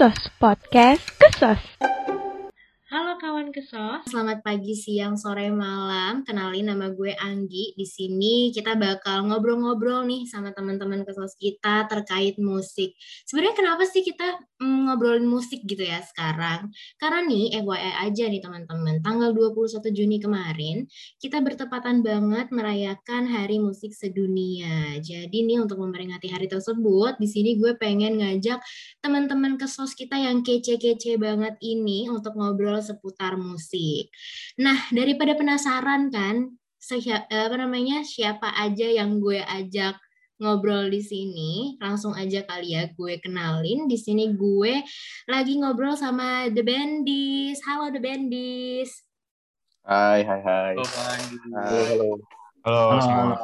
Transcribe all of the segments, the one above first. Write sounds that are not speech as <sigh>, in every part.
Kesos Podcast Kesos. Halo kawan kesos, selamat pagi, siang, sore, malam. Kenalin nama gue Anggi. Di sini kita bakal ngobrol-ngobrol nih sama teman-teman kesos kita terkait musik. Sebenarnya kenapa sih kita mm, ngobrolin musik gitu ya sekarang? Karena nih FYI aja nih teman-teman, tanggal 21 Juni kemarin kita bertepatan banget merayakan Hari Musik Sedunia. Jadi nih untuk memperingati hari tersebut, di sini gue pengen ngajak teman-teman kesos kita yang kece-kece banget ini untuk ngobrol seputar musik. Nah, daripada penasaran kan, apa namanya siapa aja yang gue ajak ngobrol di sini, langsung aja kali ya gue kenalin. Di sini gue lagi ngobrol sama The Bandis. Halo The Bandis. Hai, hai, hai. Halo, Halo, halo. Halo, Halo. semua.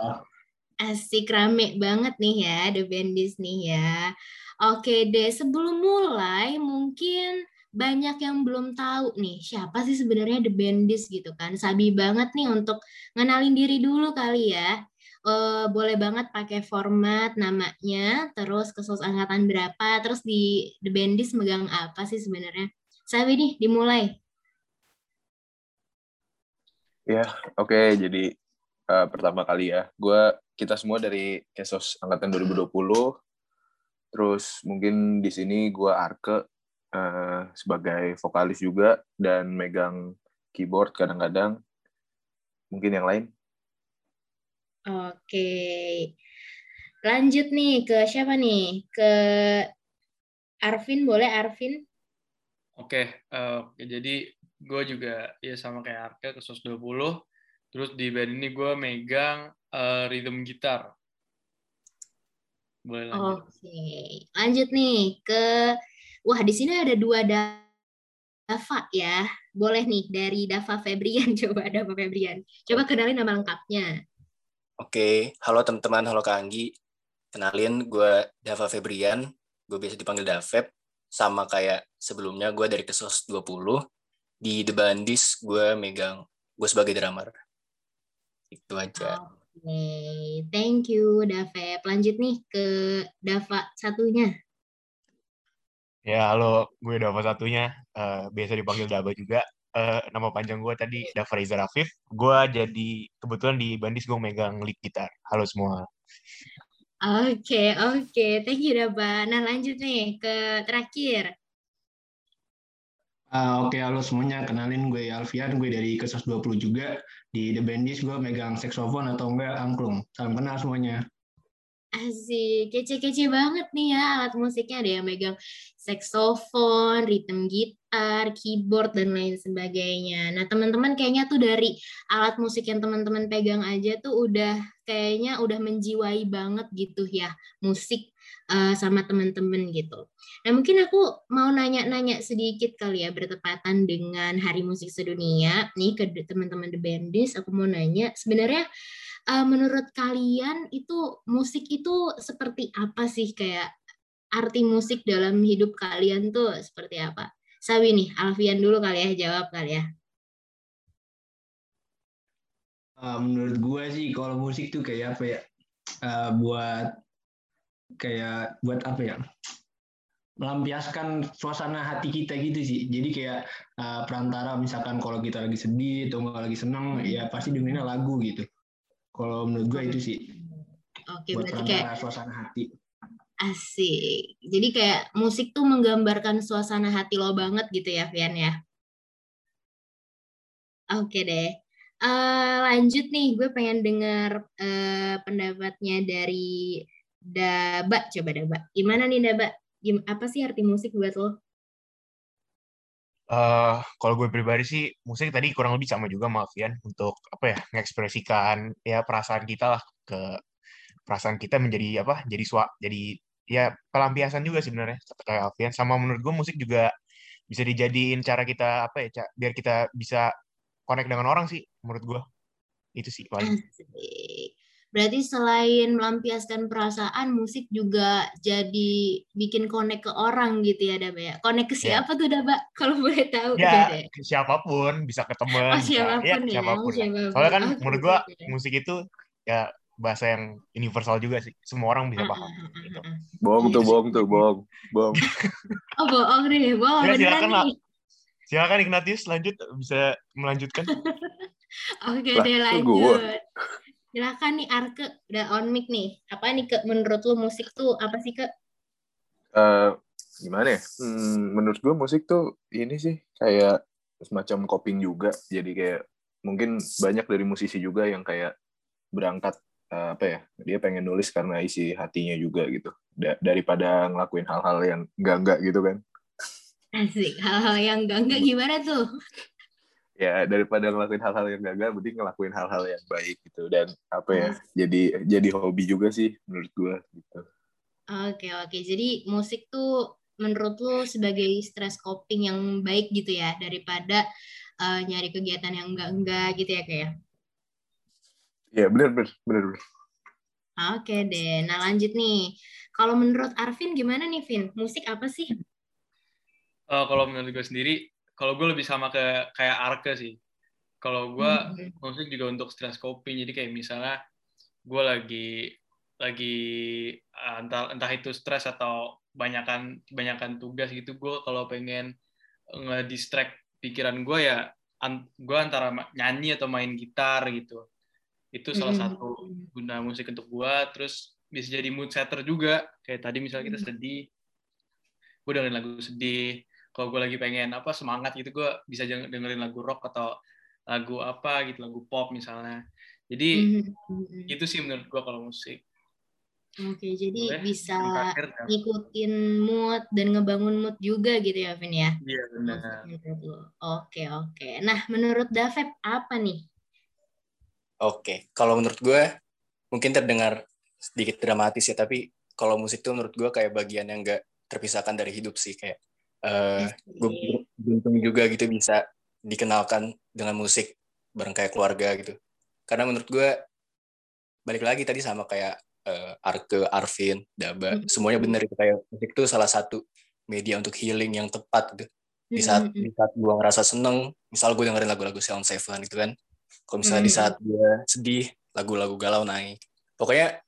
Asik rame banget nih ya The Bandis nih ya. Oke deh, sebelum mulai mungkin banyak yang belum tahu nih siapa sih sebenarnya The Bandis gitu kan. Sabi banget nih untuk ngenalin diri dulu kali ya. Eh, boleh banget pakai format namanya, terus kesos angkatan berapa, terus di The Bandis megang apa sih sebenarnya. Sabi nih, dimulai. Ya, oke. Jadi eh, pertama kali ya, gue kita semua dari Kesos angkatan 2020. Terus mungkin di sini gue Arke eh, sebagai vokalis juga dan megang keyboard kadang-kadang. Mungkin yang lain. Oke. Lanjut nih ke siapa nih? Ke Arvin, boleh Arvin? Oke, oke, jadi gue juga ya sama kayak Arke ke SOS 20. Terus di band ini gue megang eh, rhythm gitar. Boleh lanjut. Oke. Lanjut nih ke Wah, di sini ada dua Dava ya. Boleh nih dari Dava Febrian <laughs> coba Dava Febrian. Coba kenalin nama lengkapnya. Oke, halo teman-teman, halo Kak Anggi. Kenalin, gue Dava Febrian. Gue biasa dipanggil Davep. Sama kayak sebelumnya, gue dari Kesos 20. Di The Bandis, gue megang, gue sebagai drummer. Itu aja. Oke, thank you Davep. Lanjut nih ke Dava satunya. Ya, halo, gue Dava satunya. Eh, biasa dipanggil Dava juga. Eh, nama panjang gue tadi Dava Reza Rafif. Gue jadi, kebetulan di Bandis gue megang lead gitar. Halo semua. Oke, oke. Thank you Dava. Nah, lanjut nih ke terakhir. Ah, Oke, halo semuanya. Kenalin gue Alfian, gue dari Kesos 20 juga. Di The Bandis gue megang saksofon atau enggak angklung. Salam kenal semuanya. Asik, kece-kece banget nih ya alat musiknya. Ada yang megang saksofon, rhythm gitar, keyboard, dan lain sebagainya. Nah, teman-teman kayaknya tuh dari alat musik yang teman-teman pegang aja tuh udah kayaknya udah menjiwai banget gitu ya musik eh, sama teman-teman gitu. Nah, mungkin aku mau nanya-nanya sedikit kali ya bertepatan dengan Hari Musik Sedunia. Nih ke teman-teman The Bandis, aku mau nanya sebenarnya eh, menurut kalian itu musik itu seperti apa sih kayak arti musik dalam hidup kalian tuh seperti apa? Sawi nih, Alfian dulu kali ya jawab kali ya. Ah, menurut gue sih kalau musik tuh kayak apa ya? Ah, buat kayak buat apa ya? Melampiaskan suasana hati kita gitu sih. Jadi kayak ah, perantara misalkan kalau kita lagi sedih atau nggak lagi seneng, ya pasti dengerinnya lagu gitu. Kalau menurut gue itu sih Oke, buat berarti kayak suasana hati. asik. Jadi kayak musik tuh menggambarkan suasana hati lo banget gitu ya, Fian ya. Oke deh. Eh, lanjut nih, gue pengen dengar eh, pendapatnya dari Daba. Coba Daba. Gimana nih Daba? Gim- apa sih arti musik buat lo? Eh, kalau gue pribadi sih, musik tadi kurang lebih sama juga, ya, untuk apa ya, mengekspresikan ya perasaan kita lah ke perasaan kita menjadi apa, jadi sua, jadi ya pelampiasan juga sebenarnya kayak Alfian. Sama menurut gue musik juga bisa dijadiin cara kita apa ya, biar kita bisa connect dengan orang sih, menurut gue. Itu sih paling. Berarti selain melampiaskan perasaan, musik juga jadi bikin connect ke orang gitu ya, Daba ya. Connect ke Ya. siapa tuh, Daba? <laughs> Kalau boleh tahu. Ya, gitu ke siapa pun bisa ke temen, Oh, bisa siapa pun ya ya. siapa pun siapa pun. Soalnya kan Oke, menurut gua oke. musik itu ya bahasa yang universal juga sih. Semua orang bisa Ah, paham. ah, ah, gitu. ah, ah. Bohong Gitu tuh, bohong tuh, bohong. Bohong. <laughs> Oh bohong nih, bohong Ya, silakan lah. nih. Silakan Ignatius lanjut bisa melanjutkan. <laughs> Oke Lah, deh lanjut. Silakan nih Arke, udah on mic nih. Apa nih ke menurut lu musik tuh apa sih ke? Eh, gimana ya? Hmm, menurut gue musik tuh ini sih kayak semacam coping juga. Jadi kayak mungkin banyak dari musisi juga yang kayak berangkat eh, apa ya? Dia pengen nulis karena isi hatinya juga gitu. Da- daripada ngelakuin hal-hal yang enggak-enggak gitu kan. Asik, hal-hal yang enggak enggak gimana tuh? Ya daripada ngelakuin hal-hal yang gagal, mending ngelakuin hal-hal yang baik gitu. Dan apa ya? Hmm. Jadi jadi hobi juga sih menurut gue gitu. Oke oke, jadi musik tuh menurut lu sebagai stress coping yang baik gitu ya daripada eh, nyari kegiatan yang enggak enggak gitu ya kayak. Ya bener bener bener. bener. Oke deh, nah lanjut nih. Kalau menurut Arvin gimana nih Vin? Musik apa sih? Eh, kalau menurut gue sendiri, kalau gue lebih sama ke kayak Arke sih. Kalau gue Hmm. musik juga untuk stress coping. Jadi kayak misalnya gue lagi lagi uh, entah entah itu stres atau banyakan banyakan tugas gitu gue kalau pengen ngedistract pikiran gue ya an, gue antara nyanyi atau main gitar gitu itu salah Hmm. satu guna musik untuk gue terus bisa jadi mood setter juga kayak tadi misalnya kita Hmm. sedih gue dengerin lagu sedih kalau gue lagi pengen apa semangat gitu gue bisa dengerin lagu rock atau lagu apa gitu lagu pop misalnya jadi Mhm. itu sih menurut gue kalau musik Oke, jadi Boleh, bisa terakhir, ya. ngikutin mood dan ngebangun mood juga gitu ya, Vin ya? iya benar Menurut lo. Oke, oke. Nah, menurut Davep apa nih? Oke, kalau menurut gue mungkin terdengar sedikit dramatis ya, tapi kalau musik tuh menurut gue kayak bagian yang gak terpisahkan dari hidup sih kayak eh gue beruntung juga gitu bisa dikenalkan dengan musik bareng kayak keluarga gitu. Karena menurut gue balik lagi tadi sama kayak eh, Arke, Arvin, Daba, Mhm. semuanya bener itu kayak musik tuh salah satu media untuk healing yang tepat gitu. Di saat Mhm. di saat gue ngerasa seneng, misal gue dengerin lagu-lagu Sound Seven gitu kan. Kalau misalnya di Mhm. saat gue sedih, lagu-lagu galau naik. Pokoknya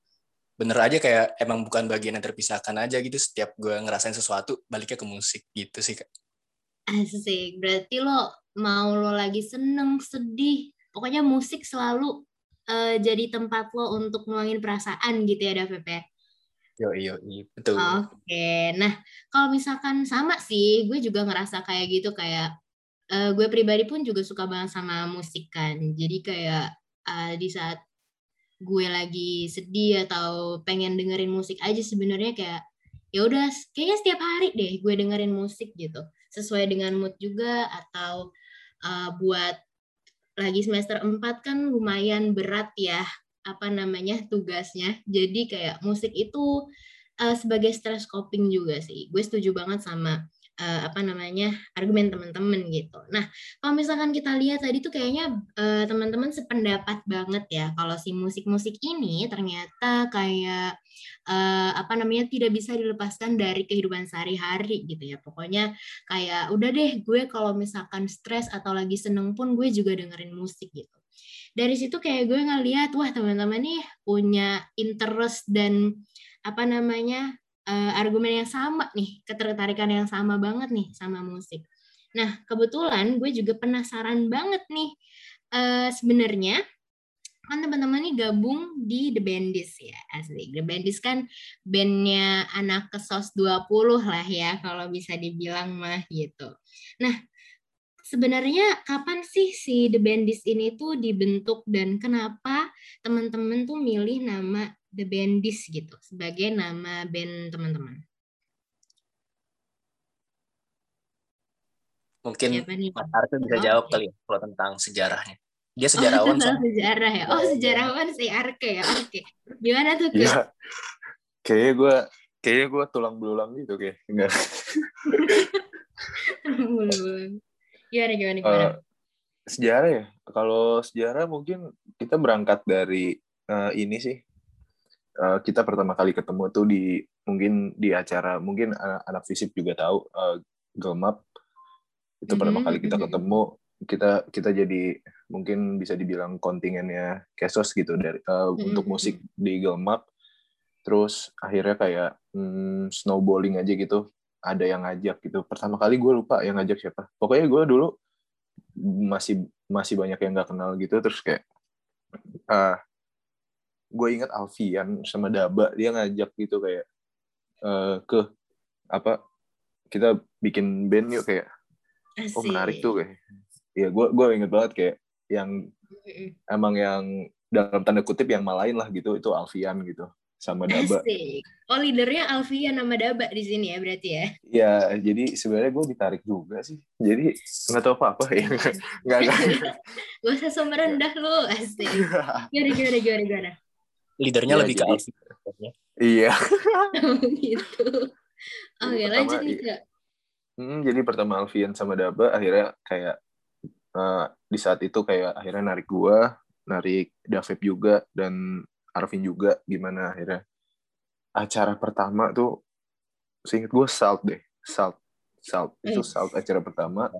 bener aja kayak emang bukan bagian yang terpisahkan aja gitu. Setiap gue ngerasain sesuatu, baliknya ke musik gitu sih kak. Asik. Berarti lo mau lo lagi seneng, sedih, pokoknya musik selalu eh, jadi tempat lo untuk nuangin perasaan gitu ya, Davep ya? Yo yo betul. Oke, nah kalau misalkan sama sih, gue juga ngerasa kayak gitu kayak eh, gue pribadi pun juga suka banget sama musik kan. Jadi kayak eh, di saat gue lagi sedih atau pengen dengerin musik aja sebenarnya kayak ya udah kayaknya setiap hari deh gue dengerin musik gitu sesuai dengan mood juga atau eh, buat lagi semester 4 kan lumayan berat ya apa namanya tugasnya jadi kayak musik itu eh, sebagai stress coping juga sih. Gue setuju banget sama eh, apa namanya argumen teman-teman gitu. Nah, kalau misalkan kita lihat tadi tuh kayaknya eh, teman-teman sependapat banget ya kalau si musik-musik ini ternyata kayak eh, apa namanya tidak bisa dilepaskan dari kehidupan sehari-hari gitu ya. Pokoknya kayak udah deh gue kalau misalkan stres atau lagi seneng pun gue juga dengerin musik gitu dari situ kayak gue ngeliat wah teman-teman nih punya interest dan apa namanya eh, argumen yang sama nih ketertarikan yang sama banget nih sama musik. Nah kebetulan gue juga penasaran banget nih eh, sebenarnya kan teman-teman nih gabung di The Bandits ya asli The Bandits kan bandnya anak kesos 20 lah ya kalau bisa dibilang mah gitu. Nah sebenarnya kapan sih si The Bandits ini tuh dibentuk dan kenapa teman-teman tuh milih nama The Bandits gitu sebagai nama band teman-teman? Mungkin? Mas Arke bisa Oh, jawab kali ya kalau tentang sejarahnya. Dia Oh, sejarawan tentang <laughs> soalnya. sejarah ya. Oh, sejarawan si Arke ya. Oke. Gimana tuh, Ke? Iya. Kayaknya gue kayaknya gue tulang belulang gitu kayak. Enggak. <laughs> Belum. Gimana gimana gimana? Eh, sejarah ya. Kalau sejarah mungkin kita berangkat dari eh, ini sih. Eh, kita pertama kali ketemu tuh di mungkin di acara mungkin anak, anak fisip juga tahu eh, Gelmap itu pertama Mhm, kali kita mhm. ketemu. Kita kita jadi mungkin bisa dibilang kontingennya Kesos gitu dari uh, Mm-mm. untuk musik di Gelmap terus akhirnya kayak hmm, snowballing aja gitu. Ada yang ngajak gitu. Pertama kali gue lupa yang ngajak siapa. Pokoknya gue dulu masih masih banyak yang nggak kenal gitu. Terus kayak ah gue ingat Alfian sama Daba dia ngajak gitu kayak eh, ke apa kita bikin band yuk kayak. Oh menarik tuh kayak. Ya gue gue inget banget kayak yang emang yang dalam tanda kutip yang malain lah gitu itu Alfian gitu sama Daba. Asik. Oh leadernya Alfian nama Daba di sini ya berarti ya. ya jadi sebenarnya gue ditarik juga sih. Jadi nggak tahu apa apa ya. <laughs> Nggak nggak. Gak usah so merendah lo, asik. Gimana gimana gimana gimana. Leadernya Ya, lebih ke jadi- Alfi. iya <laughs> gitu. Oke lanjut nih iya. kak. Hmm, jadi pertama Alfian sama Daba akhirnya kayak eh, di saat itu kayak akhirnya narik gua, narik Davep juga dan Arvin juga gimana akhirnya acara pertama tuh seingat gua Salt deh, Salt, Salt itu. Salt acara pertama.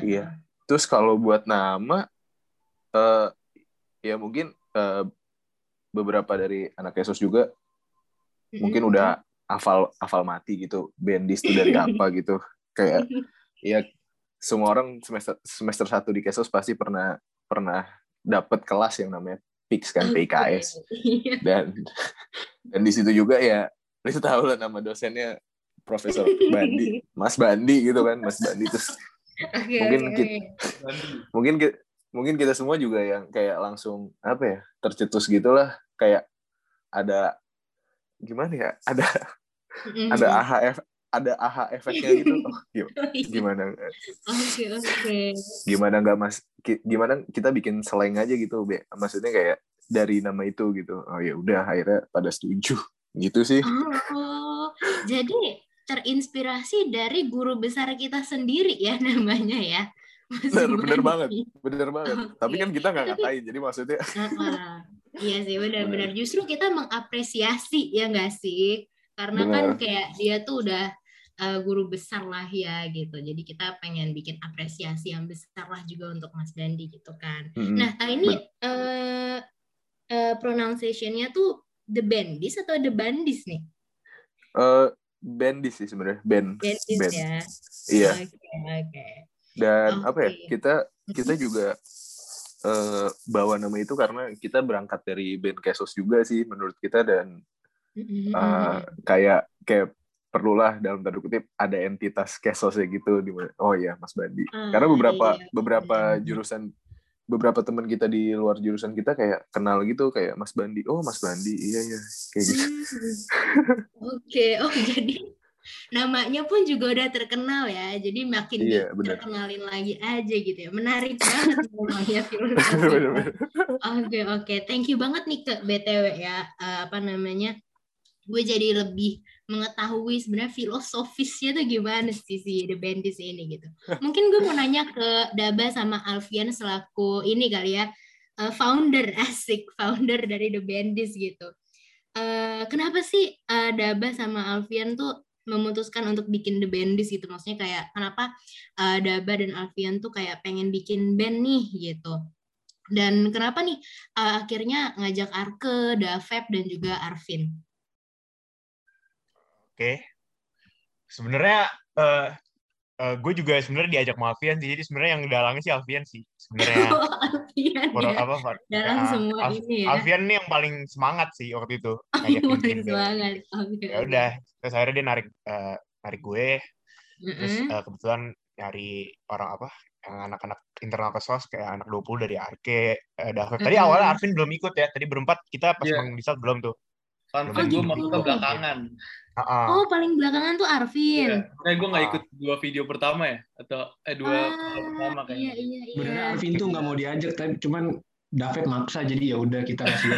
Iya. Terus kalau buat nama eh ya mungkin eh, beberapa dari anak Yesus juga mungkin udah hafal hafal mati gitu bendis itu dari apa <laughs> gitu. Kayak ya semua orang semester semester satu di Kesos pasti pernah pernah dapat kelas yang namanya PIKS kan PKS Iya. dan dan di situ juga ya lu tahu lah nama dosennya Profesor Bandi <laughs> Mas Bandi gitu kan Mas Bandi terus Oke Mungkin oke, kita- mungkin ki- mungkin kita semua juga yang kayak langsung apa ya tercetus gitulah. Kayak ada gimana ya ada Mm-mm. ada aha ef- ada aha efeknya gitu. Oh, gi- <laughs> gimana? Oke oke. gimana nggak mas gimana kita bikin slang aja gitu be. Maksudnya kayak dari nama itu gitu. Oh ya udah akhirnya pada setuju. Gitu sih. Oh, jadi terinspirasi dari guru besar kita sendiri ya namanya ya. Bener bener banget bener banget. <laughs> Tapi kan kita nggak ngatain jadi maksudnya. <laughs> Iya sih benar-benar justru kita mengapresiasi ya nggak sih? Karena kan Benar. kayak dia tuh udah uh, guru besar lah ya gitu. Jadi kita pengen bikin apresiasi yang besar lah juga untuk Mas Dandi gitu kan. Mm, nah uh, ini uh, uh, pronunciation-nya tuh the bandis atau the bandis nih? Eh, bandis sih sebenarnya band bandis band ya? Iya. Oke oke dan apa ya kita kita juga eh, bawa nama itu karena kita berangkat dari band Kesos juga sih menurut kita dan eh, kayak kayak perlulah dalam tanda kutip ada entitas Kesosnya gitu di oh iya Mas Bandi Ah, karena beberapa iya. beberapa Benar. jurusan beberapa teman kita di luar jurusan kita kayak kenal gitu kayak Mas Bandi oh Mas Bandi iya iya kayak gitu. <laughs> Oke, oh jadi namanya pun juga udah terkenal ya. Jadi makin Iya, benar. dikenalin lagi aja gitu ya. Menarik <laughs> banget namanya filosofi. Oke, oke. Thank you banget nih ke BTW ya. Eh, apa namanya? Gue jadi lebih mengetahui sebenarnya filosofisnya tuh gimana sih si The Bandits ini gitu. <laughs> Mungkin gue mau nanya ke Daba sama Alfian selaku ini kali ya eh, founder <laughs> asik founder dari The Bandits gitu. Eh, kenapa sih Daba sama Alfian tuh memutuskan untuk bikin The Bandits gitu? Maksudnya kayak kenapa eh, Daba dan Alfian tuh kayak pengen bikin band nih gitu? Dan kenapa nih eh, akhirnya ngajak Arke, Davep dan juga Arvin? Oke. Sebenarnya eh eh, gue juga sebenarnya diajak sama Alfian sih. Jadi sebenarnya yang dalangnya sih Alfian sih. Sebenarnya <laughs> Alfian Orang ya. apa Far- Dalam ya, semua Alf- ini ya. Alfian nih yang paling semangat sih waktu itu Yang <laughs> ngajakin paling bikin band. semangat. Oke, Ya udah, terus akhirnya dia narik eh, narik gue, terus Mm-mm. eh, kebetulan nyari orang apa yang anak-anak internal ke sos kayak anak 20 dari Arke, David. Tadi Mm-mm. awalnya Arvin belum ikut ya, tadi berempat kita pas manggung di South belum tuh. Fun Oh, fact gue masuk ke belakangan. Ah. Oh, paling belakangan tuh Arvin. Iya. Nah, gue nggak Ah. ikut dua video pertama ya, atau eh dua Ah, kali pertama iya, kayaknya. iya, iya. Beneran Arvin tuh nggak mau diajak, tapi cuman David maksa jadi ya udah kita <laughs> kasih.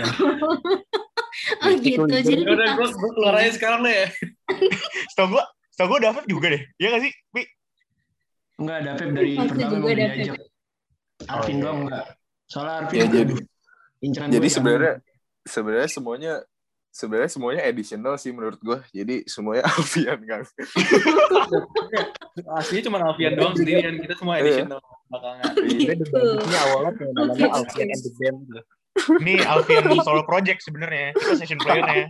Oh gitu, jadi Ya udah gue keluar aja sekarang deh ya. Setahu gue, setahu gue David juga deh. Iya nggak sih? Pi? Enggak, David dari Maksa pertama juga mau David. diajak. Arvin iya. doang enggak. Soalnya Arvin Ya, jadi- inceran jadi sebenarnya sebenarnya semuanya sebenarnya semuanya additional sih menurut gue jadi semuanya <laughs> Alfian kan <laughs> Aslinya cuma Alfian doang sendirian, kita semua Iya. additional. belakangan. Gue gitu. debutnya awalnya namanya Alfian and the Band gitu. Ini Alfian solo project sebenarnya. Kita session player-nya.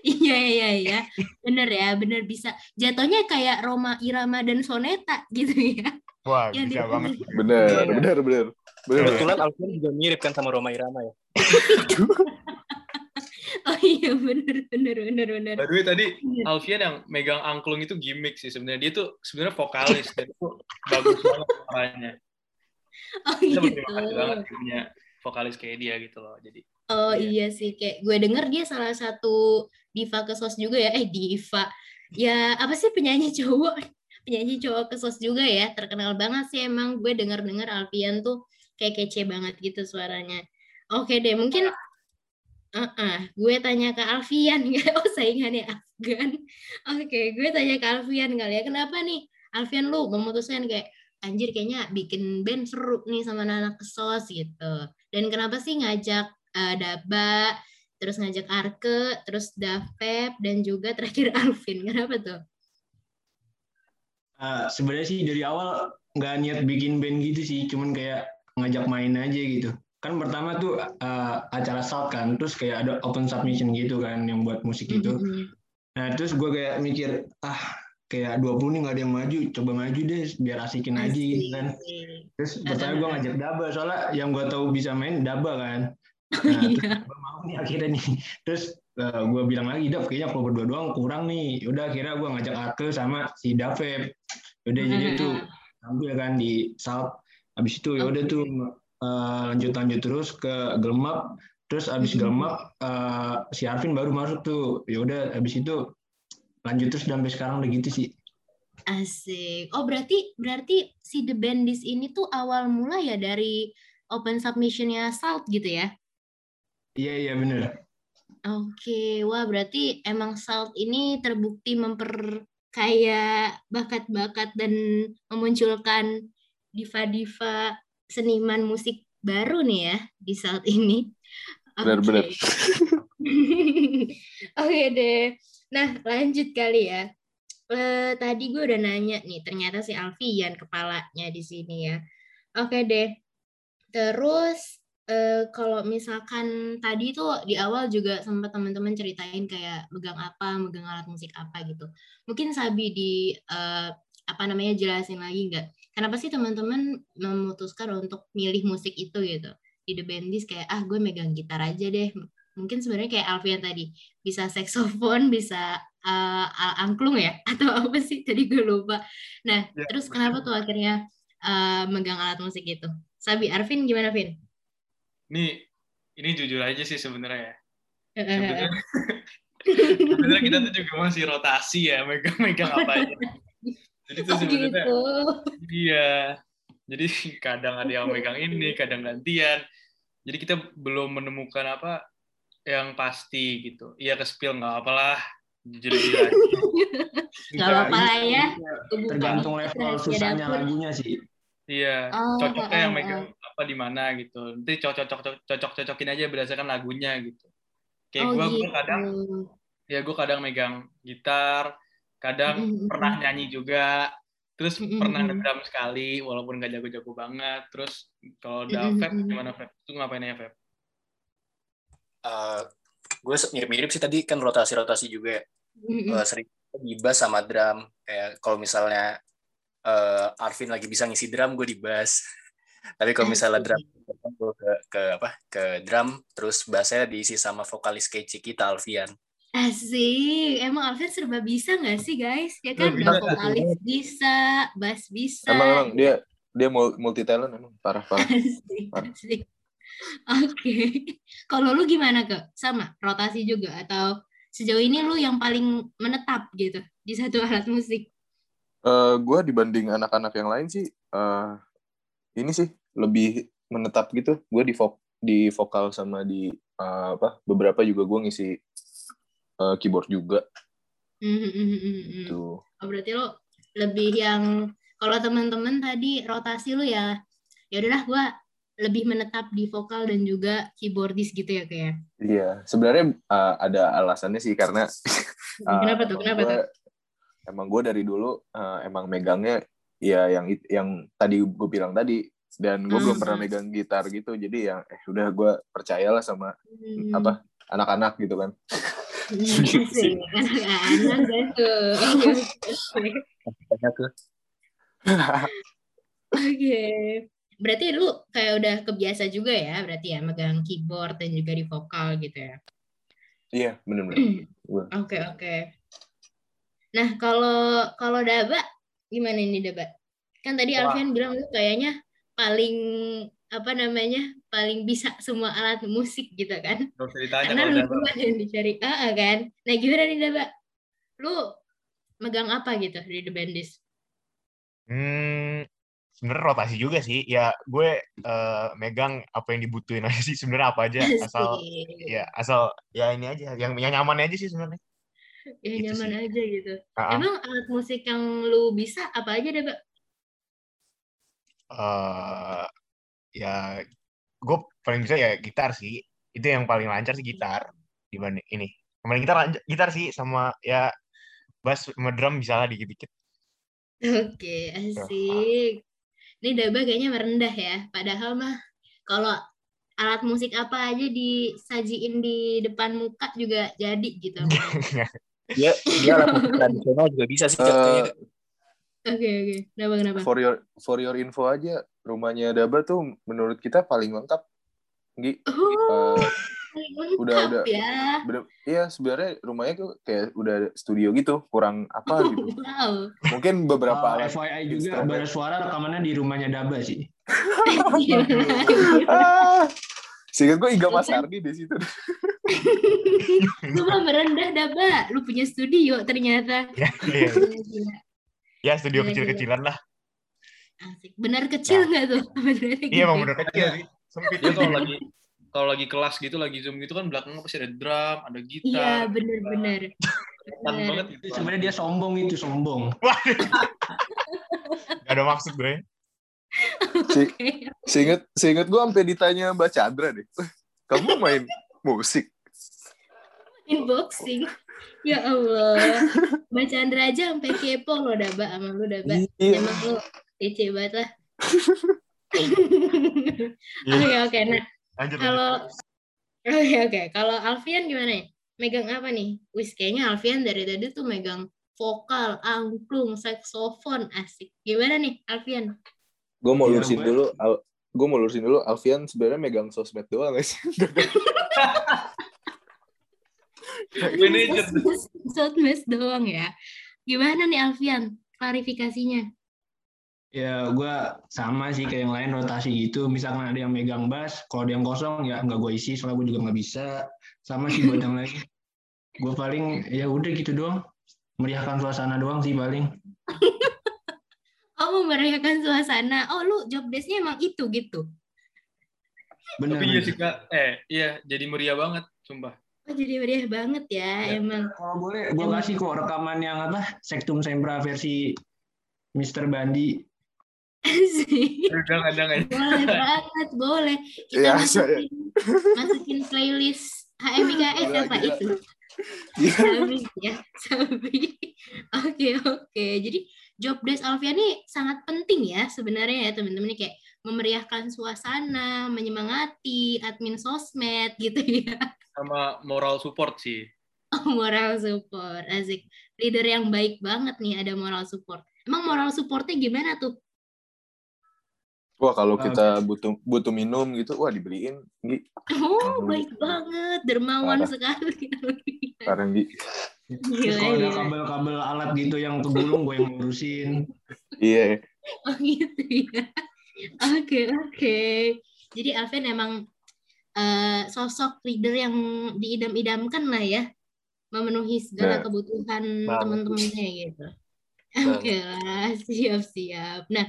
Iya iya iya, bener ya, bener bisa. Jatuhnya kayak Roma Irama dan Soneta gitu ya. Wah, Yang bisa di- banget. Bener, Iya. bener, bener. Bener. Kebetulan Alfian juga mirip kan sama Roma Irama ya. <laughs> <laughs> Oh iya bener bener bener bener. By the way tadi Iya. Alfian yang megang angklung itu gimmick sih sebenarnya. Dia tuh sebenarnya vokalis dan itu bagus banget suaranya. <laughs> Oh Kita gitu. banget punya vokalis kayak dia gitu loh. Jadi Oh Iya. iya sih, kayak gue denger dia salah satu diva ke sos juga ya. Eh diva, ya apa sih penyanyi cowok, penyanyi cowok ke sos juga ya. Terkenal banget sih emang gue denger-denger Alfian tuh kayak kece banget gitu suaranya. Oke deh, mungkin uh gue tanya ke Alfian, <laughs> oh saingannya Afgan. Oke, gue tanya ke Alfian kali ya, kenapa nih Alfian lu memutuskan kayak anjir kayaknya bikin band seru nih sama anak-anak ke sos gitu. Dan kenapa sih ngajak eh, Daba, terus ngajak Arke, terus Davep, dan juga terakhir <laughs> Alvin. Kenapa tuh? Ah, sebenarnya sih dari awal nggak niat bikin band gitu sih, cuman kayak ngajak main aja gitu. Kan pertama tuh ah, acara salt kan, terus kayak ada open submission gitu kan yang buat musik itu. Mhm. Nah terus gue kayak mikir, ah kayak 20 nih nggak ada yang maju, coba maju deh biar asikin aja gitu kan. Terus pertama gue ngajak Daba, soalnya yang gue tahu bisa main Daba kan. Oh, Nah, terus iya. gue mau nih akhirnya nih. Terus gue bilang lagi, Dav kayaknya kalau berdua doang kurang nih. Udah akhirnya gue ngajak Arke sama si Davep. Udah jadi Hmm. tuh tampil kan di Salt. Habis itu ya udah tuh eh, lanjut-lanjut terus ke Gelmap. Terus habis Mhm. Gelmap eh, si Arvin baru masuk tuh. Ya udah habis itu lanjut terus sampai sekarang udah gitu sih. Asik. Oh berarti berarti si The Bandits ini tuh awal mula ya dari open submissionnya Salt gitu ya? Iya iya bener. Oke, wah berarti emang Salt ini terbukti memperkaya bakat-bakat dan memunculkan diva-diva seniman musik baru nih ya di Salt ini. Benar-benar. Oke. <laughs> Oke deh. Nah lanjut kali ya. Eh, tadi gue udah nanya nih, ternyata si Alfian kepalanya di sini ya. Oke deh. Terus eh, kalau misalkan tadi tuh di awal juga sempat teman-teman ceritain kayak megang apa, megang alat musik apa gitu. Mungkin Sabi di eh, apa namanya jelasin lagi nggak? Kenapa sih teman-teman memutuskan untuk milih musik itu gitu? Di The Bandits kayak ah gue megang gitar aja deh. Mungkin sebenarnya kayak Alfian tadi bisa saksofon, bisa al- angklung ya <laughs> atau apa sih tadi gue lupa. Nah, Ya. terus kenapa tuh akhirnya eh, megang alat musik itu? Sabi Arvin gimana Vin? ini ini jujur aja sih sebenarnya ya. Eh, Sebenarnya <laughs> sebenarnya kita tuh juga masih rotasi ya megang-megang apa aja. <laughs> Jadi tuh Oh sebenarnya gitu. Iya. Jadi <laughs> kadang ada yang megang ini, kadang gantian. Jadi kita belum menemukan apa yang pasti gitu. Iya ke spill nggak apalah. Jujur jujur aja. Gak apa-apa lah ya. Tergantung level susahnya lagunya sih. Iya, Oh, cocoknya yang oh, megang apa di mana gitu. Nanti cocok cocok cocok cocokin aja berdasarkan lagunya gitu. Kayak Oh gua gitu. gua kadang ya gue kadang megang gitar, kadang Mm-mm. pernah nyanyi juga, terus Mm-mm. pernah ngedrum sekali walaupun gak jago-jago banget. Terus kalau udah Mm-mm. Feb gimana Feb? Itu ngapain ya Feb? Eh, gue mirip-mirip sih tadi kan rotasi-rotasi juga ya. Eh, sering di bass sama drum kayak kalau misalnya eh, Arvin lagi bisa ngisi drum gue di bass <laughs> tapi kalau misalnya drum gue ke, ke apa ke drum terus bassnya diisi sama vokalis kece kita Alfian Asik, emang Alvin serba bisa nggak sih guys? Ya kan, Bisa. vokalis bisa, bass bisa. Emang emang dia dia multi talent emang parah parah. Asik, asik. Oke, kalau lu gimana ke? Sama, rotasi juga atau sejauh ini lu yang paling menetap gitu di satu alat musik? Eh gue dibanding anak-anak yang lain sih eh ini sih lebih menetap gitu. Gue di vo- di vokal sama di eh, apa beberapa juga gue ngisi eh, keyboard juga Hmm, hmm, hmm, hmm, hmm. gitu. Oh, berarti lo lebih yang kalau teman-teman tadi rotasi lu ya, ya udahlah gua lebih menetap di vokal dan juga keyboardis gitu ya kayak. Iya, sebenarnya eh, ada alasannya sih karena <laughs> eh, Kenapa tuh? emang Kenapa gua- tuh? Emang gue dari dulu eh, emang megangnya ya yang yang tadi gue bilang tadi dan gue belum Hmm. pernah megang gitar gitu jadi ya eh udah gue percayalah sama Hmm. apa anak-anak gitu kan. <laughs> Anak-anak tuh. banyak tuh Oke. Berarti lu kayak udah kebiasa juga ya, berarti ya megang keyboard dan juga di vokal gitu ya. iya bener-bener Gua- Oke, oke. Nah, kalau kalau Daba gimana ini Daba? Kan tadi Wah. Alfian bilang lu kayaknya paling apa namanya? Paling bisa semua alat musik gitu kan. Karena dua yang dicari. Ah, ah, kan. Nah, gimana nih Daba? Lu megang apa gitu di The Bandits? Hmm, sebenarnya rotasi juga sih. Ya gue eh, megang apa yang dibutuhin aja sih sebenarnya apa aja <laughs> asal ya asal ya ini aja yang yang nyaman aja sih sebenarnya. Ya, gitu nyaman sih. aja gitu. Ah. Emang alat musik yang lu bisa apa aja Daba? eh ya gue paling bisa ya gitar sih itu yang paling lancar sih gitar dibanding ini kemarin gitar lancar, gitar sih sama ya bass sama drum bisa lah dikit-dikit Oke, asik. Ini Daba kayaknya merendah ya. Padahal mah kalau alat musik apa aja disajiin di depan muka juga jadi gitu. Dia <laughs> dia alat musik tradisional juga bisa sih. Eh, Oke, oke. Kenapa, kenapa? for your for your info aja rumahnya Daba tuh menurut kita paling lengkap Gi Oh, paling udah- udah. ya. bener iya sebenarnya rumahnya tuh kayak udah studio gitu kurang apa gitu Wow. mungkin beberapa Uh, alat FYI juga bara suara rekamannya di rumahnya Daba sih. <laughs> ah, sehingga gue Iga Mas Ardi di situ Lu mah merendah Daba. Lu punya studio ternyata. ya iya. Gila. ya studio kecil-kecilan lah Asik. Benar kecil nggak tuh? <laughs> Benernya iya emang gitu. bener kecil sih sempit Dia kalau lagi kalau lagi kelas gitu, lagi zoom gitu kan belakangnya pasti ada drum, ada Iya, gitar. bener-bener. Kelihatan Bener. banget Itu gitu. sebenarnya dia sombong itu sombong. gak ada maksud gue <laughs> Si- seinget seinget gue sampai ditanya Mbak Chandra deh "Eh, kamu main musik Unboxing. Ya Allah. Mbak Chandra aja sampai kepo loh Daba sama lu Daba. iya Emang lu kece banget lah. <laughs> Iya. Oke oke. Nah lanjut kalau oke oke. Kalau Alfian gimana nih? Megang apa nih? Wis kayaknya Alfian dari tadi tuh megang vokal, angklung, saksofon, asik. Gimana nih Alfian? gue mau Iya, lurusin gue- dulu Al- gue mau lurusin dulu Alfian sebenarnya megang sosmed doang gak <laughs> sih Manajer. Soundmess doang ya. Gimana nih Alfian? Klarifikasinya. Ya gue sama sih kayak yang lain rotasi gitu. Misalkan ada yang megang bass, kalau ada yang kosong ya nggak gue isi, soalnya gue juga nggak bisa. Sama sih buat yang lain. Gue paling ya udah gitu doang. Meriahkan suasana doang sih paling. <laughs> Oh, memeriahkan suasana. Oh, lu job desk-nya emang itu gitu. Bener. Tapi iya bener. sih kak, eh iya jadi meriah banget, sumpah. Oh, jadi meriah banget ya, Ya. emang. Kalau boleh, gue kasih kok rekaman yang apa? Sektum Sembra versi Mr. Bandi. <laughs> Asik. Jangan, jangan. Boleh banget, boleh. Kita Ya, masukin, masukin playlist HMIKS Gila, apa gila. itu? Iya. Sabi ya, Sabi. Oke, oke. Jadi job desk Alfian ini sangat penting ya sebenarnya ya teman-teman kayak memeriahkan suasana, menyemangati, admin sosmed gitu ya. Sama moral support sih. moral support, asik. Leader yang baik banget nih ada moral support. Emang moral supportnya gimana tuh? Wah kalau kita butuh butuh minum gitu wah dibeliin Gi Oh, baik banget, dermawan Parah. sekali. sekarang Gi Kalau ada kabel-kabel alat gitu yang kegulung, gue yang ngurusin. iya Oh gitu ya. Oke, oke. Jadi Alvin emang eh, sosok leader yang diidam-idamkan lah ya. Memenuhi segala Nah. kebutuhan teman-temannya gitu. Oke lah, siap-siap. Nah,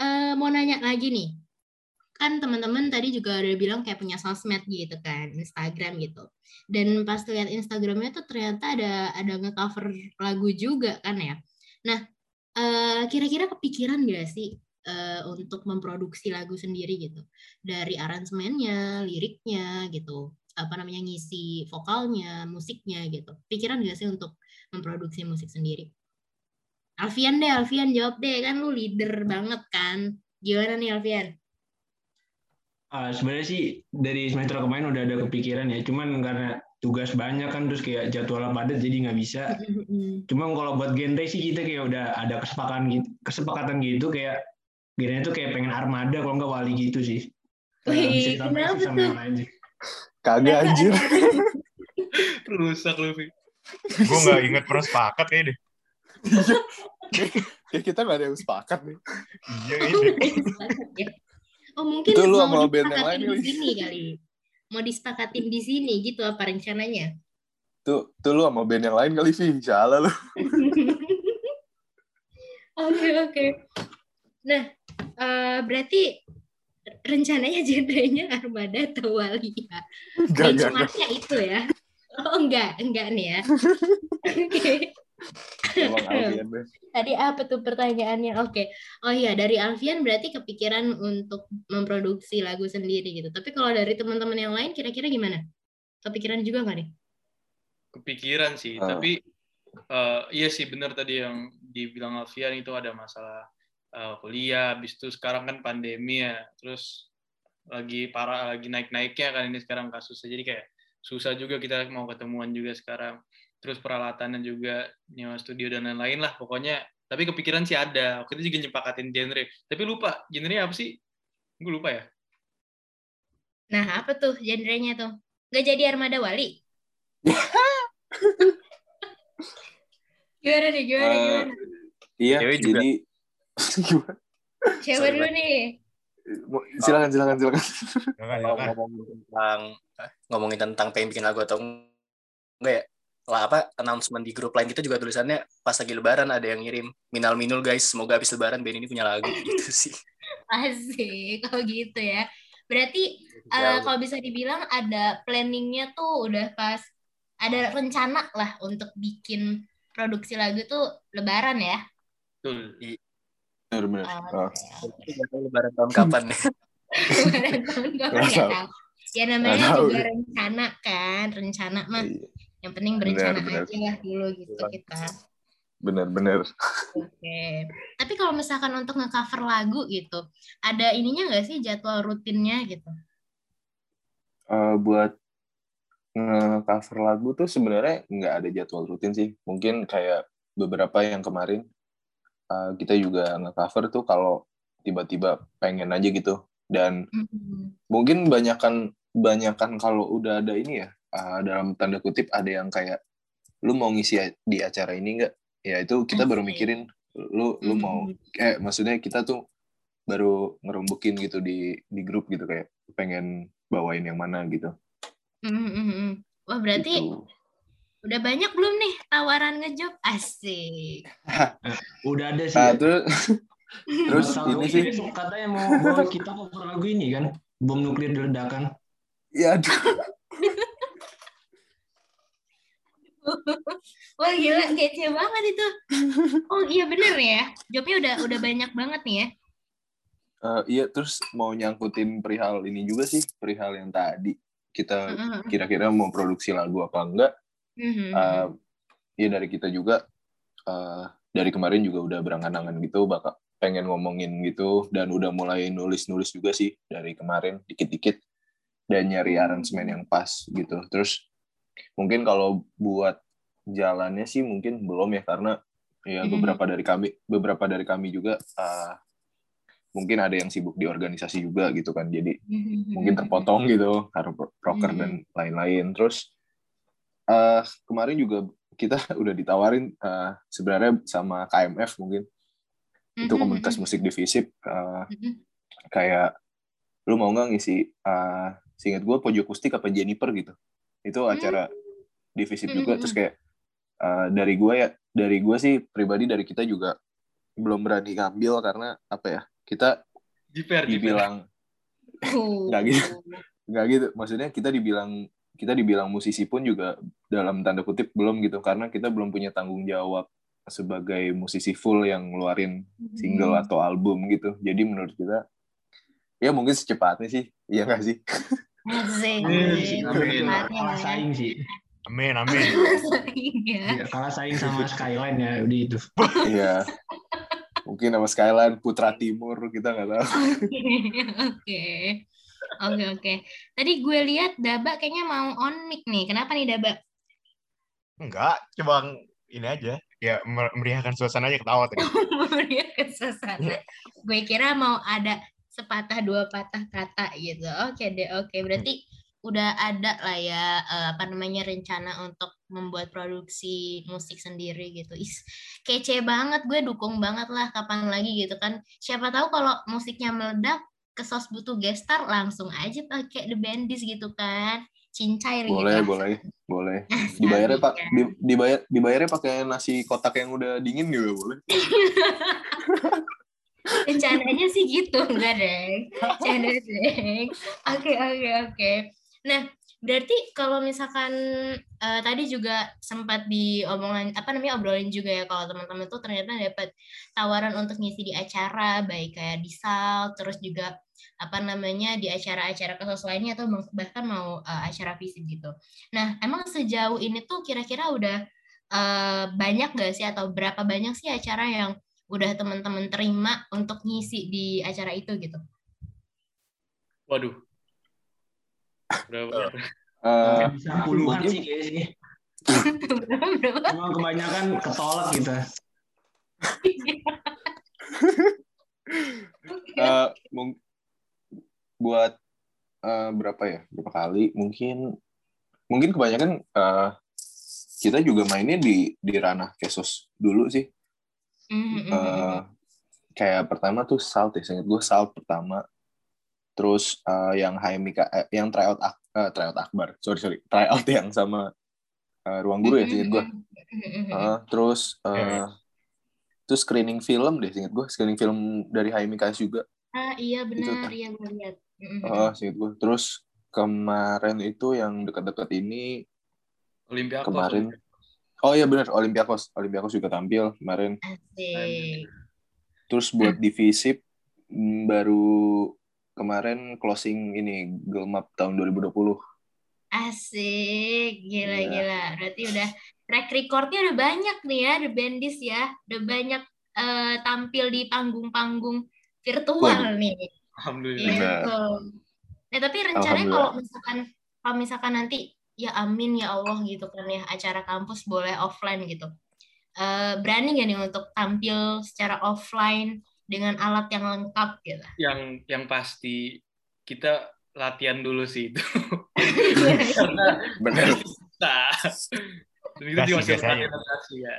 eh, mau nanya lagi nih. Kan teman-teman tadi juga udah bilang kayak punya sosmed gitu kan, Instagram gitu. Dan pas lihat Instagramnya tuh ternyata ada ada nge-cover lagu juga kan ya. Nah, eh, kira-kira kepikiran gak sih eh, untuk memproduksi lagu sendiri gitu? Dari aransemennya, liriknya gitu, apa namanya ngisi vokalnya, musiknya gitu. Pikiran gak sih untuk memproduksi musik sendiri? Alfian deh, Alfian jawab deh. Kan lu leader banget kan. Gimana nih Alfian? Ah, sebenarnya sih dari semester kemarin udah ada kepikiran ya, cuman karena tugas banyak kan terus kayak jadwal padat jadi nggak bisa. Cuma kalau buat genre sih kita kayak udah ada kesepakatan gitu, kesepakatan gitu kayak genre itu kayak pengen armada kalau nggak wali gitu sih. Wih, kenapa tuh? Kagak anjir. <laughs> Rusak lu, Vi. Gue nggak inget pernah sepakat kayaknya deh. Kayak kita nggak ada yang sepakat nih. Iya ini. Ya. Oh mungkin Itu lu mau sama band yang disepakatin lain di kali. sini kali. Mau disepakatin di sini gitu apa rencananya? Tuh, tuh lu sama band yang lain kali, Vi. Salah lu. <laughs> Oke oke. Nah, eh, berarti rencananya genrenya Armada atau Walia? Enggak, enggak, enggak. Benchmarknya itu ya? Oh enggak, enggak nih ya. <laughs> Oke. Emang Alfian. <laughs> Tadi apa tuh pertanyaannya? Oke. Oh iya, dari Alfian berarti kepikiran untuk memproduksi lagu sendiri gitu. Tapi kalau dari teman-teman yang lain kira-kira gimana? Kepikiran juga nggak nih? kepikiran sih Ah. tapi eh, iya sih benar tadi yang dibilang Alfian itu ada masalah eh, kuliah habis itu sekarang kan pandemi ya terus lagi parah lagi naik-naiknya kan ini sekarang kasusnya jadi kayak susah juga kita mau ketemuan juga sekarang terus peralatannya juga nyewa studio dan lain-lain lah pokoknya tapi kepikiran sih ada waktu itu juga nyepakatin genre tapi lupa genre apa sih gue lupa ya Nah, apa tuh genrenya tuh? Nggak jadi Armada Wali? <laughs> gimana nih, gimana, gimana? Iya, Cewek jadi <laughs> sorry, dulu nih? Silakan silakan silakan. Ngomongin tentang ngomongin tentang pengen bikin lagu atau enggak ya lah apa announcement di grup lain kita juga tulisannya pas lagi lebaran ada yang ngirim minal minul guys semoga habis lebaran band ini punya lagu <laughs> gitu sih Asik, kalau gitu ya. Berarti Jauh. kalau bisa dibilang ada planningnya tuh udah pas ada rencana lah untuk bikin produksi lagu tuh lebaran ya. betul Benar benar. Oh, Ah. tahu <laughs> lebaran tahun kapan ya Lebaran tahun kapan tahu. Ya namanya juga rencana kan, rencana mah. Iya, Yang penting berencana benar. aja lah dulu gitu kita. Benar benar. Oke. Tapi kalau misalkan untuk nge-cover lagu gitu, ada ininya nggak sih jadwal rutinnya gitu? Eh, buat nge-cover lagu tuh sebenarnya nggak ada jadwal rutin sih. Mungkin kayak beberapa yang kemarin eh, kita juga nge-cover tuh kalau tiba-tiba pengen aja gitu. Dan Mhm. mungkin banyakan banyakan kalau udah ada ini ya eh, dalam tanda kutip ada yang kayak lu mau ngisi di acara ini nggak? Ya itu kita baru mikirin lu lu mau eh maksudnya kita tuh baru ngerumbukin gitu di di grup gitu kayak pengen bawain yang mana gitu. Mhm, mhm, mhm. Wah berarti Gitu. udah banyak belum nih tawaran ngejob? Asik. <laughs> Udah ada sih. Nah, ya. terus <laughs> terus ini sih katanya mau bawa kita cover lagu ini kan bom nuklir diledakan ya aduh <laughs> Wah gila, kece banget itu. <laughs> Oh iya bener ya, jobnya udah udah banyak banget nih ya. Eh, iya terus mau nyangkutin perihal ini juga sih perihal yang tadi. Kita kira-kira mau produksi lagu apa enggak. Mhm, Eh, ya dari kita juga eh, dari kemarin juga udah berangan-angan gitu bakal pengen ngomongin gitu dan udah mulai nulis-nulis juga sih dari kemarin dikit-dikit. Dan nyari aransemen yang pas gitu. Terus mungkin kalau buat jalannya sih mungkin belum ya karena ya beberapa dari kami beberapa dari kami juga eh, mungkin ada yang sibuk di organisasi juga gitu kan. Jadi mhm, mungkin terpotong gitu karena pro- proker dan lain-lain. Terus eh kemarin juga kita <laughs> udah ditawarin eh, sebenarnya sama KMF mungkin. Itu komunitas musik di Visip eh, mhm. kayak lu mau nggak ngisi eh seingat gue pojok kustik apa Jennifer? gitu itu acara di Visip juga Mhm. terus kayak eh, dari gue ya dari gue sih pribadi dari kita juga belum berani ngambil karena apa ya kita jiper dibilang. <laughs> Nggak gitu. nggak gitu maksudnya kita dibilang kita dibilang musisi pun juga dalam tanda kutip belum gitu karena kita belum punya tanggung jawab sebagai musisi full yang ngeluarin single Hmm. atau album gitu jadi menurut kita ya mungkin secepatnya sih iya nggak sih <laughs> Asik. Amin, <laughs> amin. Kalah saing sih Amin, amin. saing ya. Ya, kalah saing sama Skyline ya udah itu. <laughs> Iya. Mungkin sama Skyline Putra Timur kita nggak tahu. Oke. Oke, oke. Tadi gue lihat Daba kayaknya mau on mic nih. Kenapa nih Daba? Enggak, coba ini aja. Ya, mer- meriahkan suasana aja ketawa tadi. <laughs> Meriahkan suasana. Gue kira mau ada sepatah dua patah kata gitu. Oke deh, oke. Berarti udah ada lah ya eh, apa namanya rencana untuk membuat produksi musik sendiri gitu. Is kece banget, gue dukung banget lah kapan lagi gitu kan. Siapa tahu kalau musiknya meledak, kesos butuh gestar langsung aja pakai The Bandits gitu kan. Cincai gitu. Boleh, boleh, boleh. Dibayarnya pak, di- dibayar, dibayarnya pakai nasi kotak yang udah dingin juga boleh. <laughs> rencananya sih gitu enggak deng. Canda deng. Oke oke oke. Nah berarti kalau misalkan eh, tadi juga sempat diomongan apa namanya obrolin juga ya kalau teman-teman tuh ternyata dapat tawaran untuk ngisi di acara baik kayak di sal terus juga apa namanya di acara-acara kasus lainnya atau bahkan mau eh, acara fisik gitu. Nah, emang sejauh ini tuh kira-kira udah eh, banyak gak sih atau berapa banyak sih acara yang udah teman-teman terima untuk ngisi di acara itu gitu. Waduh. Berapa? Eh, Bisa puluhan mungkin- sih kayaknya sih. berapa berapa? Cuma kebanyakan ketolak gitu. eh, mung- buat eh, berapa ya? Berapa kali? Mungkin mungkin kebanyakan eh, kita juga mainnya di di ranah Kesos dulu sih. Mhm, mhm, mhm. Eh, kayak pertama tuh Salt ya, ingat gue Salt pertama. Terus eh, yang Haimika, eh, yang tryout ak eh, tryout Akbar, sorry sorry, tryout yang sama eh, Ruang Guru ya, ingat gue. Eh, terus eh, Iya. terus screening film deh, ingat gue, screening film dari Haimika juga. Ah iya benar, iya gue lihat. Oh, ingat gue. Terus kemarin itu yang dekat-dekat ini Olympiakos. kemarin. Oh iya benar, Olympiakos, Olympiakos juga tampil kemarin. Asik. Terus buat divisip mm, baru kemarin closing ini Gelmap tahun 2020. Asik, gila Iya. gila. Berarti udah track recordnya udah banyak nih ya, The Bandits ya. Udah banyak eh, tampil di panggung-panggung virtual Waduh. nih. Alhamdulillah. Gitu. Nah, tapi rencananya kalau misalkan kalau misalkan nanti ya amin ya Allah gitu kan ya acara kampus boleh offline gitu. Eh, berani nggak nih untuk tampil secara offline dengan alat yang lengkap gitu? Yang yang pasti kita latihan dulu sih itu. <laughs> Iya, Benar. itu masih ya.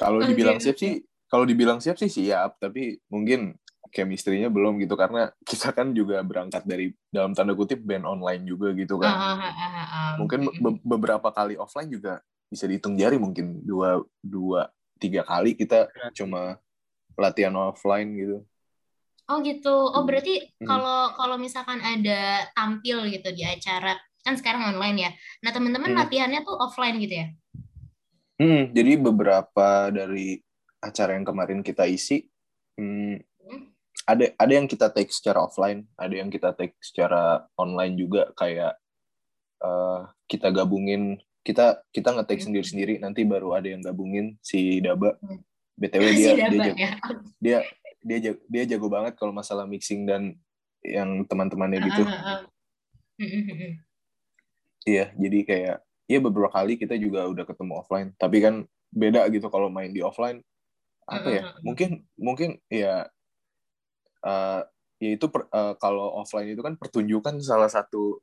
Kalau Oke, dibilang oke. siap sih, kalau dibilang siap sih siap, tapi mungkin chemistry-nya belum gitu karena kita kan juga berangkat dari dalam tanda kutip band online juga gitu kan. ah, ah, ah, ah. Mungkin be- beberapa kali offline juga bisa dihitung jari mungkin dua dua tiga kali kita cuma latihan offline gitu. Oh gitu. Oh Hmm. berarti Hmm. kalau kalau misalkan ada tampil gitu di acara kan sekarang online ya. Nah teman-teman Hmm. latihannya tuh offline gitu ya? Hmm, jadi beberapa dari acara yang kemarin kita isi, hmm, Hmm. Ada ada yang kita take secara offline, ada yang kita take secara online juga kayak eh, kita gabungin kita kita nge-take Hmm. sendiri-sendiri nanti baru ada yang gabungin si Daba. Hmm. BTW Si dia dia Daba jago, ya. dia dia jago, dia jago banget kalau masalah mixing dan yang teman-temannya gitu. Hmm, hmm. Iya, jadi kayak ya beberapa kali kita juga udah ketemu offline, tapi kan beda gitu kalau main di offline apa ya? Mungkin mungkin ya eh ya itu per- eh, kalau offline itu kan pertunjukan salah satu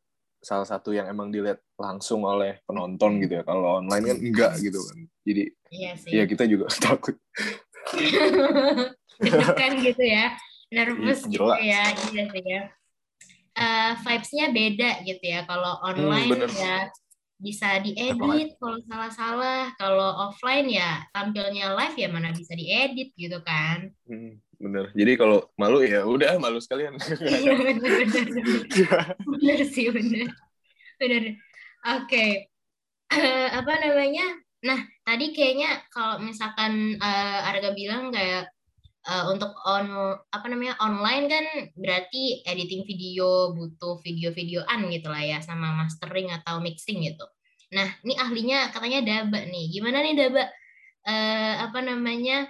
salah satu yang emang dilihat langsung oleh penonton gitu ya. Kalau online kan enggak gitu kan. Jadi Iya sih. ya kita juga <laughs> takut. Deg-degan gitu ya. Nervous Iya, gitu ya. Iya sih ya. Eh, vibes-nya beda gitu ya. Kalau online bener. ya bisa diedit kalau salah-salah. Kalau offline ya tampilnya live ya mana bisa diedit gitu kan. Hmm, bener. Jadi kalau malu ya udah malu sekalian. <laughs> <laughs> Iya bener bener bener. Bener sih bener. Bener. Oke. Eh, apa namanya? Nah, tadi kayaknya kalau misalkan eh, Arga bilang kayak eh, untuk on apa namanya online kan berarti editing video butuh video-videoan gitu lah ya sama mastering atau mixing gitu. Nah, ini ahlinya katanya Daba nih. Gimana nih Daba? Eh, apa namanya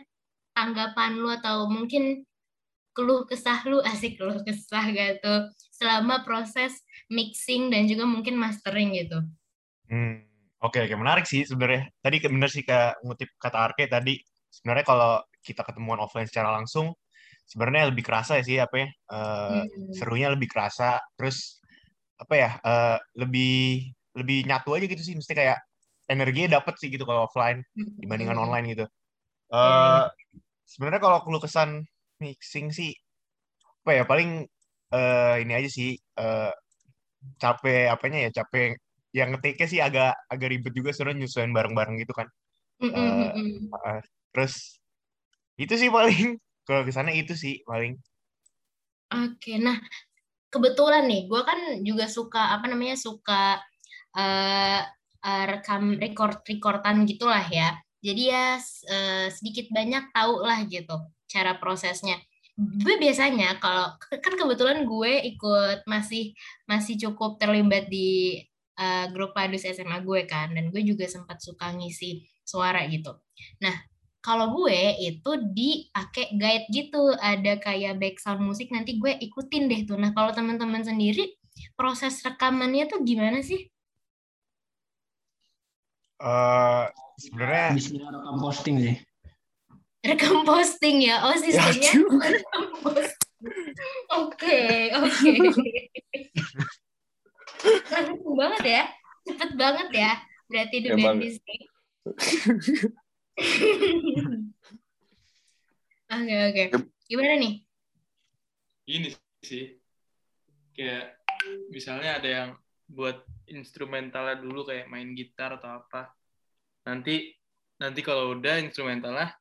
tanggapan lu atau mungkin keluh kesah lu <laughs> asik keluh kesah gitu selama proses mixing dan juga mungkin mastering gitu. Hmm, oke, oke, menarik sih sebenarnya. Tadi ke- bener sih kayak ngutip kata Arke tadi. Sebenarnya kalau kita ketemuan offline secara langsung, sebenarnya lebih kerasa ya sih apa ya? eh, Hmm. serunya lebih kerasa. Terus apa ya? eh, lebih lebih nyatu aja gitu sih. Mesti kayak energinya dapet sih gitu kalau offline dibandingkan Hmm. online gitu. Iya, eh sebenarnya kalau keluh kesan mixing sih apa ya paling eh, ini aja sih eh, capek apanya ya capek yang ngetiknya sih agak agak ribet juga sebenarnya nyesuaiin bareng-bareng gitu kan. Mm, mm, Eh, mm, mm. eh, terus itu sih paling <laughs> kalau ke sana itu sih paling. Oke, nah kebetulan nih, gue kan juga suka apa namanya suka eh eh, rekam record recordan gitulah ya. Jadi ya eh, sedikit banyak tahu lah gitu cara prosesnya. Gue biasanya kalau kan kebetulan gue ikut masih masih cukup terlibat di eh, grup padus SMA gue kan, dan gue juga sempat suka ngisi suara gitu. Nah, kalau gue itu dipakai guide gitu, ada kayak background musik nanti gue ikutin deh tuh. Nah, kalau teman-teman sendiri proses rekamannya tuh gimana sih? Eh sebenarnya Bismillah rekam posting sih. Rekam posting ya. Oh, sistemnya aduh. rekam posting. Oke, oke. Langsung banget ya. Cepet banget ya. Berarti The Emang. <laughs> Oke, oke. Gimana nih? Ini sih kayak misalnya ada yang buat instrumentalnya dulu kayak main gitar atau apa. Nanti nanti kalau udah instrumentalnya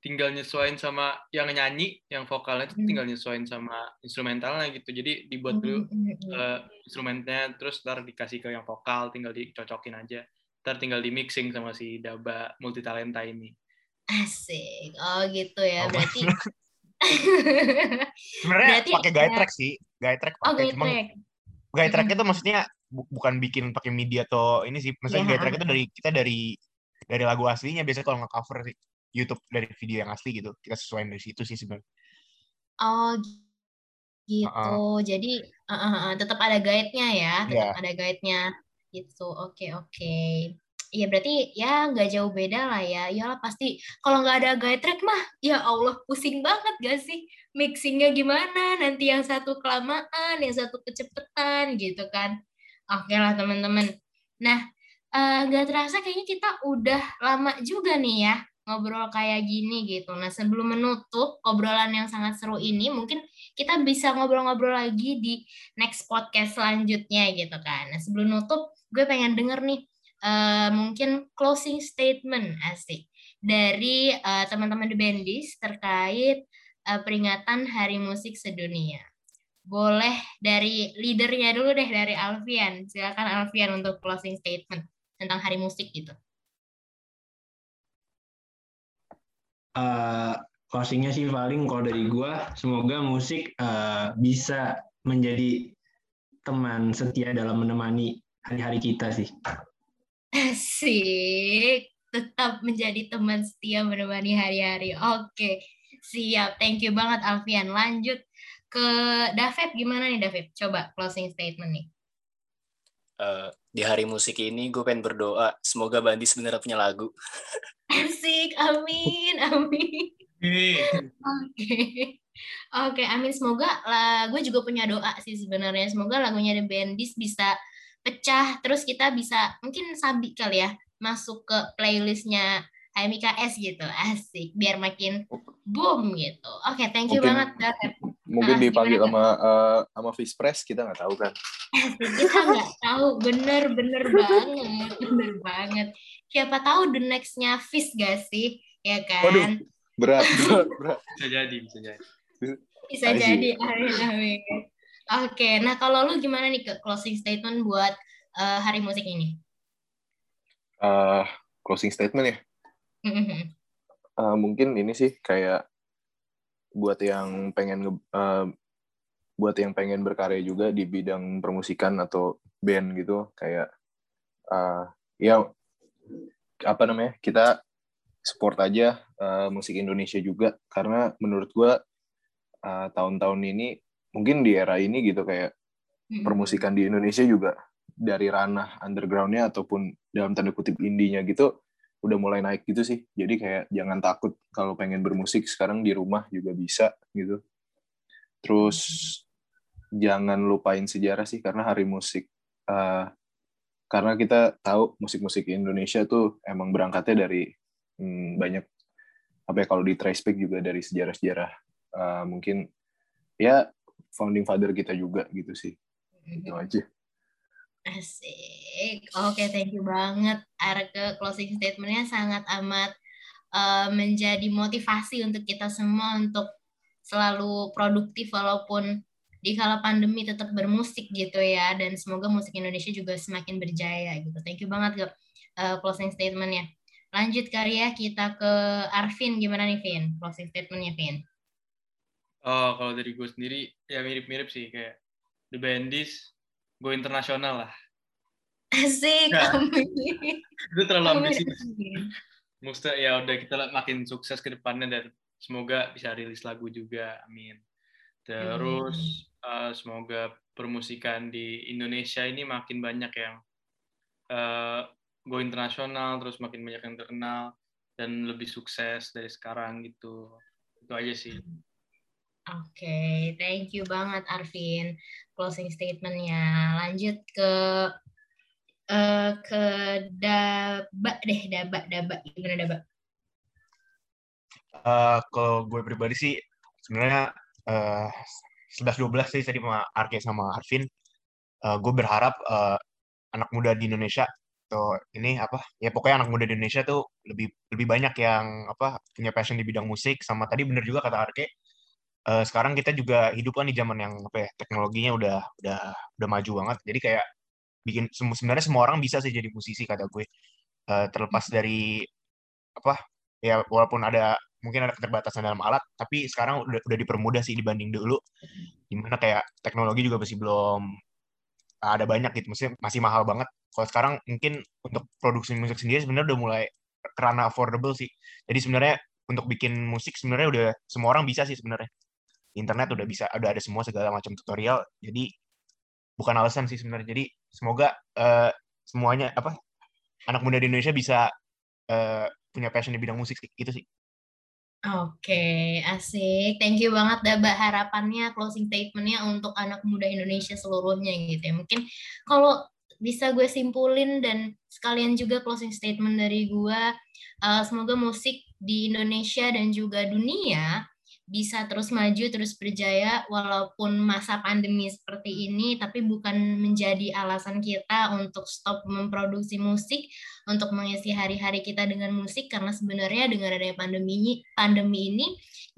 tinggal nyesuaiin sama yang nyanyi, yang vokalnya itu Hmm. tinggal nyesuaiin sama instrumentalnya gitu. Jadi dibuat dulu eh, instrumennya terus ntar dikasih ke yang vokal tinggal dicocokin aja ntar tinggal di mixing sama si Daba multi talenta ini Asik. Oh, gitu ya. Oh, Berarti <laughs> sebenarnya Berarti pakai guide track sih. Guide track Oh, pakai guide cuma track. guide track itu maksudnya bu- bukan bikin pakai MIDI atau ini sih. Maksudnya guide track itu dari kita dari dari lagu aslinya biasanya kalau nge-cover sih YouTube dari video yang asli gitu. Kita sesuaiin dari situ sih sebenarnya. Oh, gitu. Jadi uh, uh, uh, tetap ada guide-nya ya, tetap Iya. ada guide-nya gitu. Oke, oke. Iya berarti ya nggak jauh beda lah ya. Iyalah pasti kalau nggak ada guide track mah ya Allah pusing banget gak sih mixingnya gimana? Nanti yang satu kelamaan, yang satu kecepetan gitu kan. Oke lah teman-teman. Nah eh, nggak terasa kayaknya kita udah lama juga nih ya ngobrol kayak gini gitu. Nah sebelum menutup obrolan yang sangat seru ini mungkin kita bisa ngobrol-ngobrol lagi di next podcast selanjutnya gitu kan. Nah sebelum nutup gue pengen denger nih eh, mungkin closing statement asik dari eh, teman-teman The Bandis terkait eh, peringatan Hari Musik Sedunia. Boleh dari leadernya dulu deh dari Alfian. Silakan Alfian untuk closing statement tentang Hari Musik gitu. Eh, closingnya sih paling kalau dari gua semoga musik eh, bisa menjadi teman setia dalam menemani hari-hari kita sih. Asik. Tetap menjadi teman setia menemani hari-hari. Oke, siap. Thank you banget Alfian. Lanjut ke David. Gimana nih David? Coba closing statement nih. Eh, di hari musik ini gue pengen berdoa semoga Bandi sebenarnya punya lagu. <laughs> Asik, amin, amin. Oke, oke, amin. Semoga lah, gue juga punya doa sih sebenarnya. Semoga lagunya The Bandits bisa pecah, terus kita bisa mungkin sabi kali ya masuk ke playlistnya HMIKS gitu, asik, biar makin boom gitu. Oke, thank you Mungkin- banget David. Mungkin Ah, dipanggil gimana, sama eh, sama Fish Press kita nggak tahu kan. <laughs> Kita nggak tahu, bener-bener banget, bener banget. Siapa tahu the nextnya Fish gak sih, ya kan? Waduh. Berat, <laughs> berat, berat. bisa jadi bisa jadi Bisa I see. jadi, amin, amin. Oke, nah kalau lu gimana nih ke closing statement buat eh, hari musik ini? Eh, closing statement ya. Eh, mungkin ini sih kayak buat yang pengen nge- eh, buat yang pengen berkarya juga di bidang permusikan atau band gitu kayak eh, ya apa namanya kita support aja uh, musik Indonesia juga karena menurut gue uh, tahun-tahun ini mungkin di era ini gitu kayak Mm-mm. permusikan di Indonesia juga dari ranah undergroundnya ataupun dalam tanda kutip indinya gitu udah mulai naik gitu sih. Jadi kayak jangan takut kalau pengen bermusik sekarang di rumah juga bisa gitu. Terus jangan lupain sejarah sih karena hari musik uh, karena kita tahu musik-musik Indonesia tuh emang berangkatnya dari hmm, banyak apa ya kalau di trace back juga dari sejarah-sejarah uh, mungkin ya founding father kita juga gitu sih. Itu aja Asik. Oke, thank you banget. Arke closing statementnya sangat amat uh, menjadi motivasi untuk kita semua untuk selalu produktif walaupun di kala pandemi tetap bermusik gitu ya dan semoga musik Indonesia juga semakin berjaya gitu. Thank you banget ke uh, closing statementnya. Lanjut karya kita ke Arvin gimana nih Vin? Closing statementnya Vin. Oh, kalau dari gue sendiri ya mirip-mirip sih kayak The Bandits, go internasional lah. Asik, Ya. amin. Itu terlalu Amin, ambisius. amin. Maksudnya ya udah kita makin sukses ke depannya dan semoga bisa rilis lagu juga. Amin. Terus eh, semoga permusikan di Indonesia ini makin banyak yang eh, go internasional, terus makin banyak yang terkenal dan lebih sukses dari sekarang gitu. Itu aja sih. Oke, thank you banget Arvin closing statementnya. Lanjut ke eh ke Daba deh, Daba, Daba gimana Daba? Eh, kalau gue pribadi sih sebenarnya eh 11-12 sih tadi sama Arke sama Arvin. Eh, gue berharap eh, anak muda di Indonesia tuh ini apa ya pokoknya anak muda di Indonesia tuh lebih lebih banyak yang apa punya passion di bidang musik sama tadi bener juga kata Arke eh, sekarang kita juga hidup kan di zaman yang apa ya teknologinya udah udah udah maju banget. Jadi kayak bikin sebenarnya semua orang bisa sih jadi musisi kata gue. Eh, terlepas dari apa ya walaupun ada mungkin ada keterbatasan dalam alat tapi sekarang udah udah dipermudah sih dibanding dulu. Di mana kayak teknologi juga masih belum ada banyak gitu. Maksudnya masih mahal banget. Kalau sekarang mungkin untuk produksi musik sendiri sebenarnya udah mulai kerana affordable sih. Jadi sebenarnya untuk bikin musik sebenarnya udah semua orang bisa sih sebenarnya internet udah bisa udah ada semua segala macam tutorial jadi bukan alasan sih sebenarnya jadi semoga eh, semuanya apa anak muda di Indonesia bisa eh, punya passion di bidang musik gitu sih Oke, asik. Thank you banget Daba harapannya closing statementnya untuk anak muda Indonesia seluruhnya gitu ya. Mungkin kalau bisa gue simpulin dan sekalian juga closing statement dari gue, eh, semoga musik di Indonesia dan juga dunia bisa terus maju, terus berjaya walaupun masa pandemi seperti ini, tapi bukan menjadi alasan kita untuk stop memproduksi musik, untuk mengisi hari-hari kita dengan musik karena sebenarnya dengan adanya pandemi ini, pandemi ini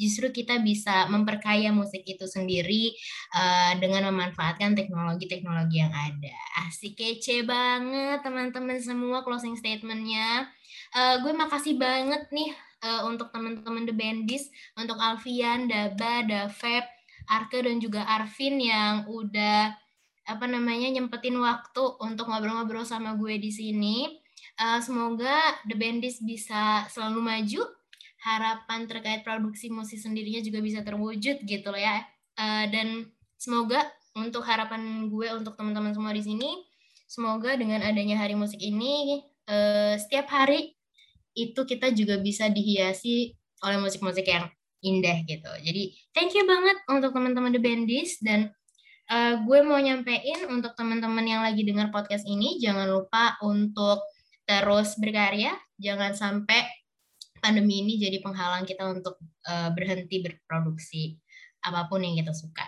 justru kita bisa memperkaya musik itu sendiri uh, dengan memanfaatkan teknologi-teknologi yang ada. Asik kece banget teman-teman semua closing statementnya. Uh, gue makasih banget nih uh, untuk teman-teman The Bandis, untuk Alfian, Daba, Davep, Arke dan juga Arvin yang udah apa namanya nyempetin waktu untuk ngobrol-ngobrol sama gue di sini. Uh, semoga The Bandis bisa selalu maju. Harapan terkait produksi musik sendirinya juga bisa terwujud gitu loh ya. Uh, dan semoga untuk harapan gue untuk teman-teman semua di sini, semoga dengan adanya hari musik ini uh, setiap hari itu kita juga bisa dihiasi oleh musik-musik yang indah gitu. Jadi thank you banget untuk teman-teman The Bandis dan uh, gue mau nyampein untuk teman-teman yang lagi dengar podcast ini jangan lupa untuk terus berkarya, jangan sampai pandemi ini jadi penghalang kita untuk uh, berhenti berproduksi apa pun yang kita suka.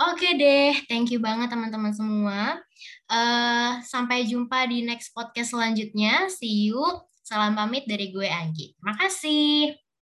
Oke deh, thank you banget teman-teman semua. Uh, sampai jumpa di next podcast selanjutnya. See you. Salam pamit dari gue Anggi. Makasih.